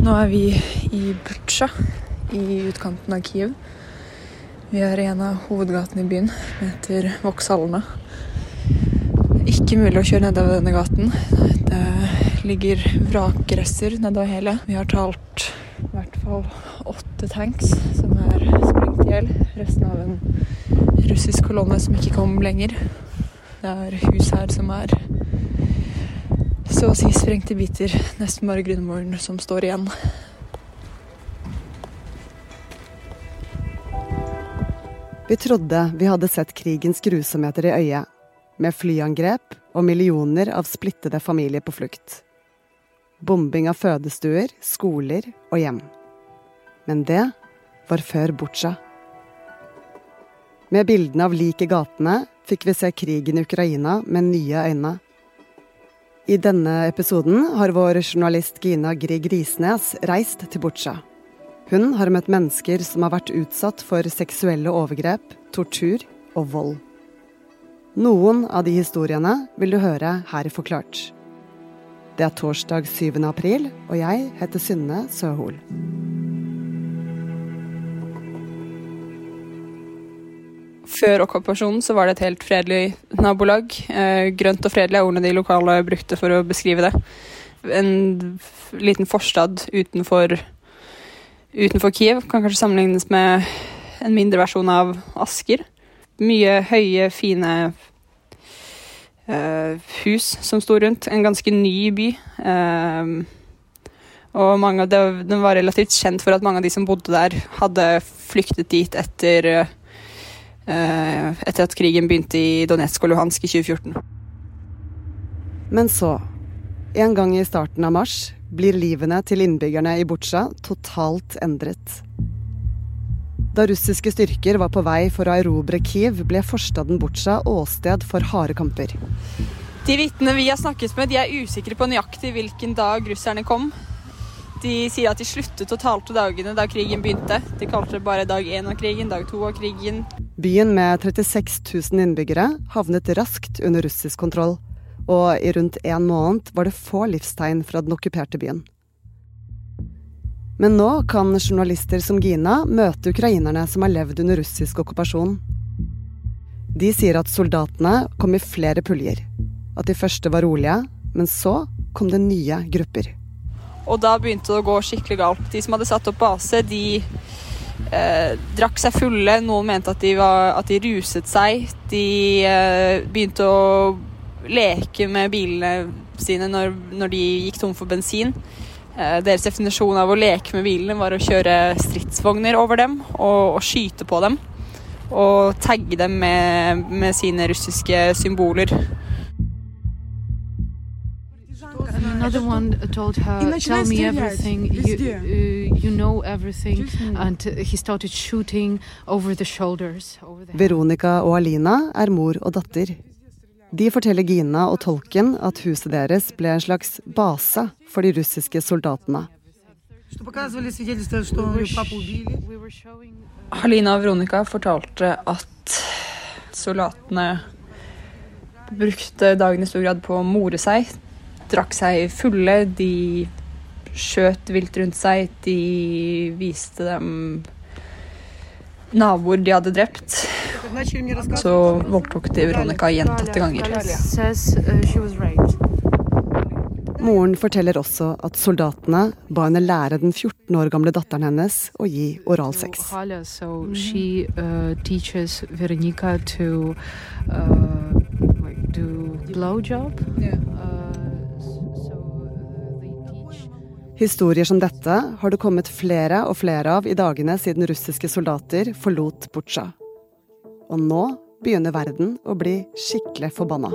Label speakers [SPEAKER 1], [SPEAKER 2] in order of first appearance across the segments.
[SPEAKER 1] Nå er vi i Butsja, i utkanten av Kiev. Vi er i en av hovedgatene i byen, som heter Vokshallene. Ikke mulig å kjøre nedover denne gaten. Det ligger vrakgresser nedover hele. Vi har talt i hvert fall åtte tanks som er sprengt i hjel. Resten av en russisk kolonne som ikke kom lenger. Det er hus her som er så å si sprengt i biter. Nesten bare grunnmuren som står igjen.
[SPEAKER 2] Vi trodde vi hadde sett krigens grusomheter i øyet, med flyangrep og millioner av splittede familier på flukt. Bombing av fødestuer, skoler og hjem. Men det var før Butsja. Med bildene av lik i gatene fikk vi se krigen i Ukraina med nye øyne. I denne episoden har vår journalist Gina Grieg Risnes reist til Butsja. Hun har møtt mennesker som har vært utsatt for seksuelle overgrep, tortur og vold. Noen av de historiene vil du høre her Forklart. Det er torsdag 7. april, og jeg heter Synne Søhol.
[SPEAKER 1] Før okkupasjonen så var det et helt fredelig nabolag. Eh, grønt og fredelig er ordene de lokale brukte for å beskrive det. En liten forstad utenfor, utenfor Kiev kan kanskje sammenlignes med en mindre versjon av Asker. Mye høye, fine uh, hus som sto rundt. En ganske ny by. Uh, og mange, den var relativt kjent for at mange av de som bodde der, hadde flyktet dit etter etter at krigen begynte i Donetsk og Luhansk i 2014.
[SPEAKER 2] Men så, en gang i starten av mars, blir livene til innbyggerne i Butsja totalt endret. Da russiske styrker var på vei for å erobre Kiev, ble forstaden Butsja åsted for harde kamper.
[SPEAKER 1] De vitnene vi har snakket med, de er usikre på nøyaktig hvilken dag russerne kom. De sier at de sluttet å talte dagene da krigen begynte. De kalte det bare dag én av krigen, dag to av krigen.
[SPEAKER 2] Byen med 36 000 innbyggere havnet raskt under russisk kontroll, og i rundt en måned var det få livstegn fra den okkuperte byen. Men nå kan journalister som Gina møte ukrainerne som har levd under russisk okkupasjon. De sier at soldatene kom i flere puljer, at de første var rolige, men så kom det nye grupper.
[SPEAKER 1] Og da begynte det å gå skikkelig galt. De som hadde satt opp base, de eh, drakk seg fulle. Noen mente at de, var, at de ruset seg. De eh, begynte å leke med bilene sine når, når de gikk tom for bensin. Eh, deres definisjon av å leke med bilene var å kjøre stridsvogner over dem og, og skyte på dem. Og tagge dem med, med sine russiske symboler.
[SPEAKER 3] Another one told her, "Tell me everything. You, uh, you know everything." And uh, he started shooting over the shoulders. Over the
[SPEAKER 2] Veronica og Alina er mor og datter. De forteller Gina og tolken at huset deres ble en slags base for de russiske soldatene.
[SPEAKER 1] Halina og Veronica fortalte at soldatene brukte dagen i stor grad på å more seg. Drakk seg fulle, de skjøt vilt rundt seg, de viste dem naboer de hadde drept. Så voldtok de Veronica gjentatte ganger.
[SPEAKER 2] Moren forteller også at soldatene ba henne lære den 14 år gamle datteren hennes å gi oralsex.
[SPEAKER 3] So,
[SPEAKER 2] Historier som dette har det kommet flere og flere av i dagene siden russiske soldater forlot Butsja. Og nå begynner verden å bli skikkelig forbanna.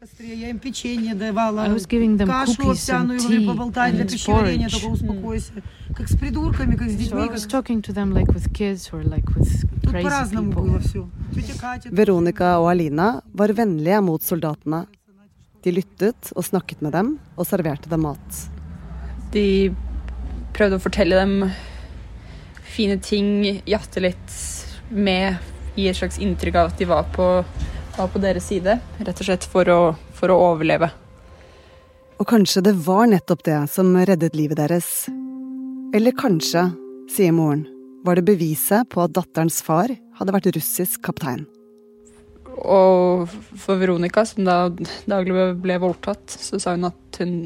[SPEAKER 3] I was giving them cookies and tea and porridge. So I was talking to them like with kids or like with crazy people.
[SPEAKER 2] Veronica og Alina var vennlige mot soldatene. De lyttet og snakket med dem og serverte dem mat.
[SPEAKER 1] De prøvde å fortelle dem fine ting, jatte litt med, gi et slags inntrykk av at de var på, var på deres side. Rett og slett for å, for å overleve.
[SPEAKER 2] Og kanskje det var nettopp det som reddet livet deres. Eller kanskje, sier moren, var det beviset på at datterens far hadde vært russisk kaptein.
[SPEAKER 1] Og for Veronica, som da daglig ble voldtatt, så sa hun at hun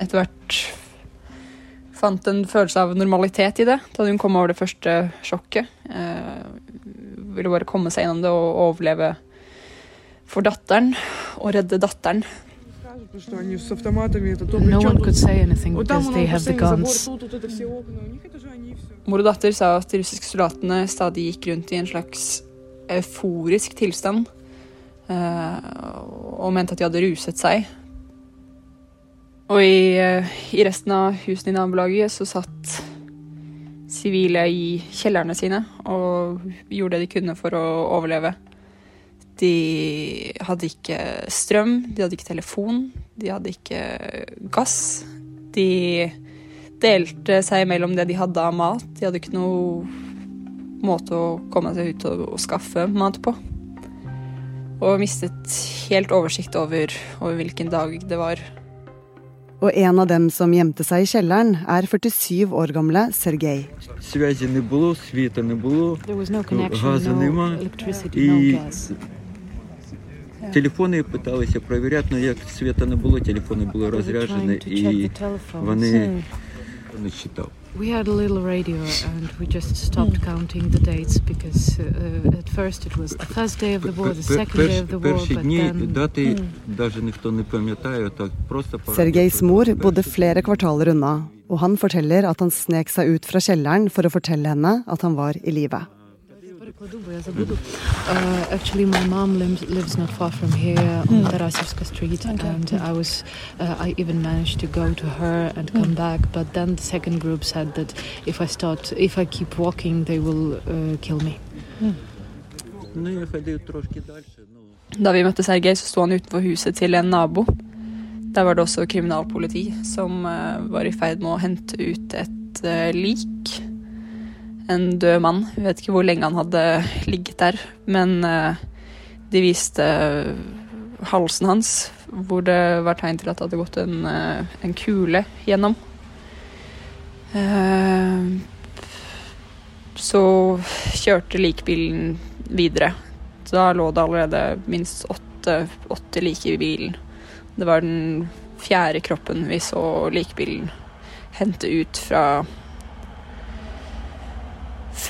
[SPEAKER 1] etter hvert fant en følelse av normalitet i det da hun kom over det første sjokket. Eh, ville bare komme seg gjennom det og overleve for datteren og redde datteren.
[SPEAKER 3] No one could say anything because they have the guns.
[SPEAKER 1] Mor og datter sa at de russiske soldatene stadig gikk rundt i en slags euforisk tilstand. Eh, og mente at de hadde ruset seg. Og i, eh, i resten av husene i nabolaget så satt sivile i kjellerne sine og gjorde det de kunne for å overleve. De hadde ikke strøm, de hadde ikke telefon, de hadde ikke gass. De delte seg mellom det de hadde av mat. De hadde ikke noe måte å komme seg ut og, og skaffe mat på. Og mistet helt oversikt over, over hvilken dag det var.
[SPEAKER 2] Og en av dem som gjemte seg i kjelleren, er 47 år gamle Sergej.
[SPEAKER 4] Телефони питалися перевіряти, але як світа не було, телефони були розряджені і вони не читав.
[SPEAKER 3] We had a little radio and we just stopped mm. counting the dates because uh, at first it was the first day of the war, the second day of the war, but then...
[SPEAKER 4] дати даже ніхто не пам'ятає, так просто...
[SPEAKER 2] Sergejs mor bodde flere kvartaler unna, og han forteller at han snek seg ut fra kjelleren for å fortelle henne at han var i live.
[SPEAKER 3] Uh, actually, my mom lives, lives not far from here on mm. Tarasevska Street, okay. and I was, uh, I even managed to go to her and come mm. back. But then the second group said that if I start, if I keep walking, they will uh, kill me. Mm.
[SPEAKER 1] Da vi møtte Sergej, så sto han utenfor huset til en nabo. Der var det også kriminalpoliti som uh, var i ferd med å hente ut et uh, lik en død mann. Vi vet ikke hvor lenge han hadde ligget der, men uh, de viste uh, halsen hans, hvor det var tegn til at det hadde gått en, uh, en kule gjennom. så kjørte likbilen videre. Da lå det allerede minst åtte, åtte lik i bilen. Det var den fjerde kroppen vi så likbilen hente ut fra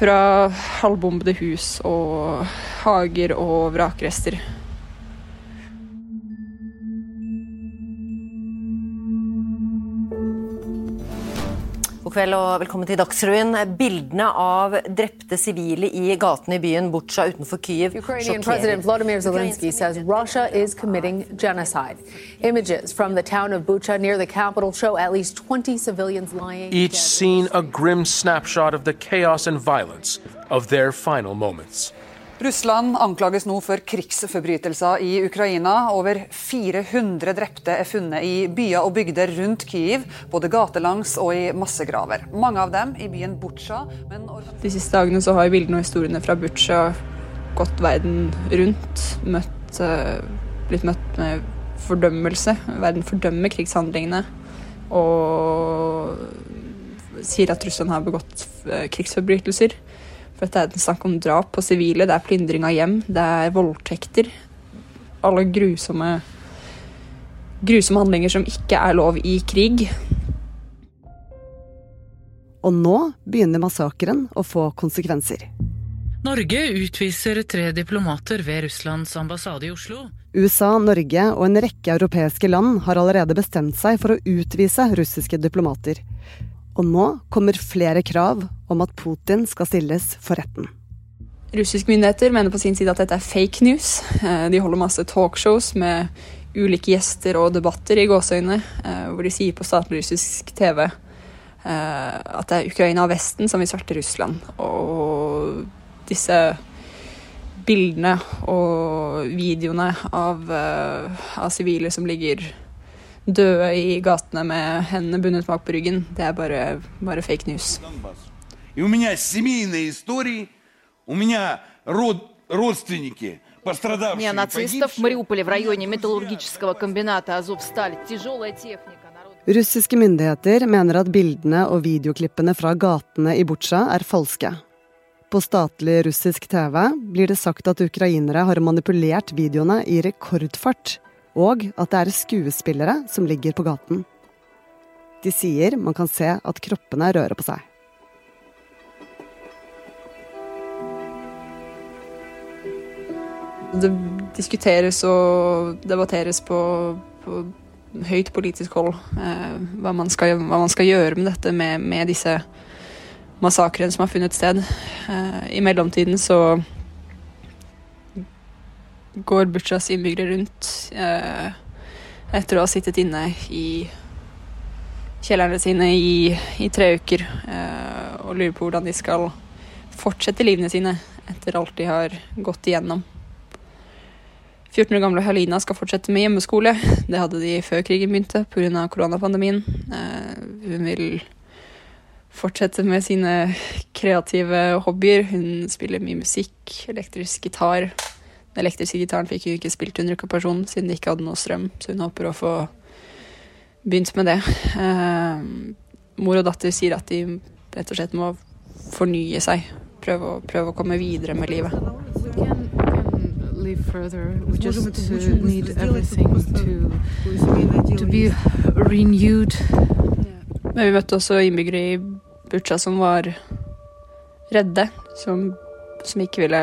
[SPEAKER 1] fra halvbombede hus og hager og vrakrester.
[SPEAKER 5] God kveld og velkommen til Dagsrevyen. Bildene av drepte sivile i gatene i byen Butsja utenfor Kyiv
[SPEAKER 6] Ukrainian President Vladimir Zelensky says Russia is committing genocide. Images from the town of Bucha near the capital show at least 20 civilians lying
[SPEAKER 7] Each scene a grim snapshot of the chaos and violence of their final moments.
[SPEAKER 8] Russland anklages nå for krigsforbrytelser i Ukraina. Over 400 drepte er funnet i byer og bygder rundt Kyiv, både gatelangs og i massegraver. Mange av dem i byen Butsja.
[SPEAKER 1] De siste dagene så har bildene og historiene fra Butsja gått verden rundt. Møtt, uh, blitt møtt med fordømmelse. Verden fordømmer krigshandlingene og sier at Russland har begått uh, krigsforbrytelser. For dette er snakk om drap på sivile, det er plyndring av hjem, det er voldtekter. Alle grusomme, grusomme handlinger som ikke er lov i krig.
[SPEAKER 2] Og nå begynner massakren å få konsekvenser.
[SPEAKER 9] Norge utviser tre diplomater ved Russlands ambassade i Oslo.
[SPEAKER 2] USA, Norge og en rekke europeiske land har allerede bestemt seg for å utvise russiske diplomater. Og nå kommer flere krav om at Putin skal stilles for retten.
[SPEAKER 1] Russiske myndigheter mener på sin side at dette er fake news. Eh, de holder masse talkshows med ulike gjester og debatter i gåseøyne, eh, hvor de sier på statlig russisk TV eh, at det er Ukraina og Vesten som vil sverte Russland. Og disse bildene og videoene av, av sivile som ligger døde i gatene med hendene bundet bak på ryggen. Det er bare, bare fake news.
[SPEAKER 10] И у меня семейные истории, у меня род, родственники неонацистов. В Мариуполе в районе металлургического комбината «Азовсталь» тяжелая техника.
[SPEAKER 2] Russiske myndigheter mener at bildene og videoklippene fra gatene i Butsja er falske. På statlig russisk TV blir det sagt at ukrainere har manipulert videoene i rekordfart, og at det er skuespillere som ligger på gaten. De sier man kan se at kroppene rører på seg.
[SPEAKER 1] Det diskuteres og debatteres på, på høyt politisk hold eh, hva, man skal, hva, man skal, gjøre med dette, med, med disse massakrene som har funnet sted. Eh, I mellomtiden så går Butsjas innbyggere rundt eh, etter å ha sittet inne i kjellerne sine i, i tre uker eh, og lurer på hvordan de skal fortsette livene sine etter alt de har gått igjennom. 14 år gamle Halina skal fortsette med hjemmeskole. Det hadde de før krigen begynte pga. koronapandemien. Eh, hun vil fortsette med sine kreative hobbyer. Hun spiller mye musikk, elektrisk gitar. Den elektriske gitaren fikk hun ikke spilt under okkupasjonen siden de ikke hadde noe strøm, så hun håper å få begynt med det. Eh, mor og datter sier at de rett og slett må fornye seg. Prøve å, prøve å komme videre med livet
[SPEAKER 3] further. We just uh, need everything to, to be renewed.
[SPEAKER 1] Men vi møtte også innbyggere i Butsja som var redde, som, som, ikke ville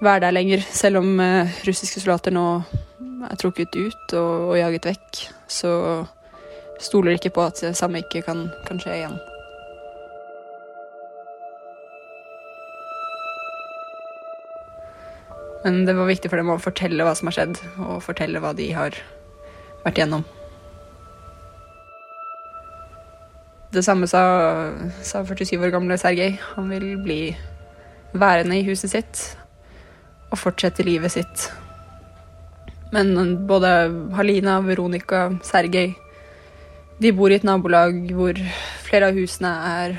[SPEAKER 1] være der lenger. Selv om uh, russiske soldater nå er trukket ut og, og jaget vekk, så stoler ikke på at det samme ikke kan, kan skje igjen. Men det var viktig for dem å fortelle hva som har skjedd, og fortelle hva de har vært igjennom. Det samme sa, sa 47 år gamle Sergej. Han vil bli værende i huset sitt og fortsette livet sitt. Men både Halina, Veronica, Sergej De bor i et nabolag hvor flere av husene er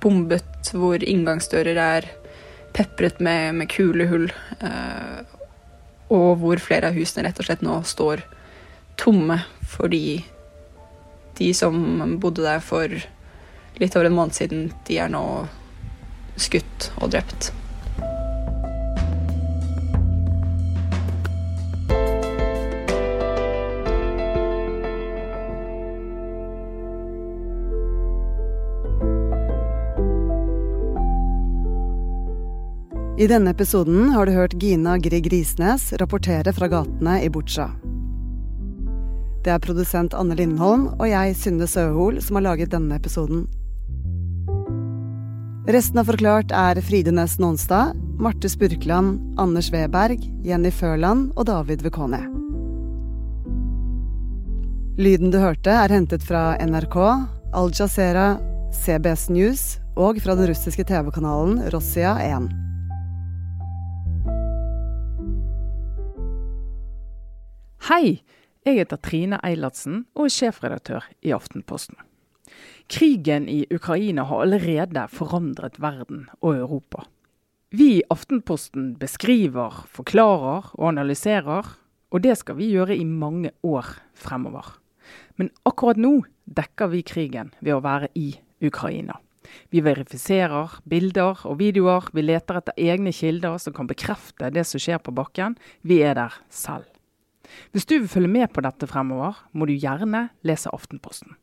[SPEAKER 1] bombet, hvor inngangsdører er pepret med, med kulehull. Eh, og hvor flere av husene rett og slett nå står tomme fordi de som bodde der for litt over en måned siden, de er nå skutt og drept.
[SPEAKER 2] I denne episoden har du hørt Gina Grieg Risnes rapportere fra gatene i Butsja. Det er produsent Anne Lindholm og jeg, Synne Søhol, som har laget denne episoden. Resten av Forklart er Fride Næss Nonstad, Marte Spurkland, Anders Weberg, Jenny Førland og David Vekone. Lyden du hørte, er hentet fra NRK, Al Jazeera, CBS News og fra den russiske TV-kanalen Rossia 1.
[SPEAKER 11] Hei, jeg heter Trine Eilertsen og er sjefredaktør i Aftenposten. Krigen i Ukraina har allerede forandret verden og Europa. Vi i Aftenposten beskriver, forklarer og analyserer, og det skal vi gjøre i mange år fremover. Men akkurat nå dekker vi krigen ved å være i Ukraina. Vi verifiserer bilder og videoer, vi leter etter egne kilder som kan bekrefte det som skjer på bakken. Vi er der selv. Hvis du vil følge med på dette fremover, må du gjerne lese Aftenposten.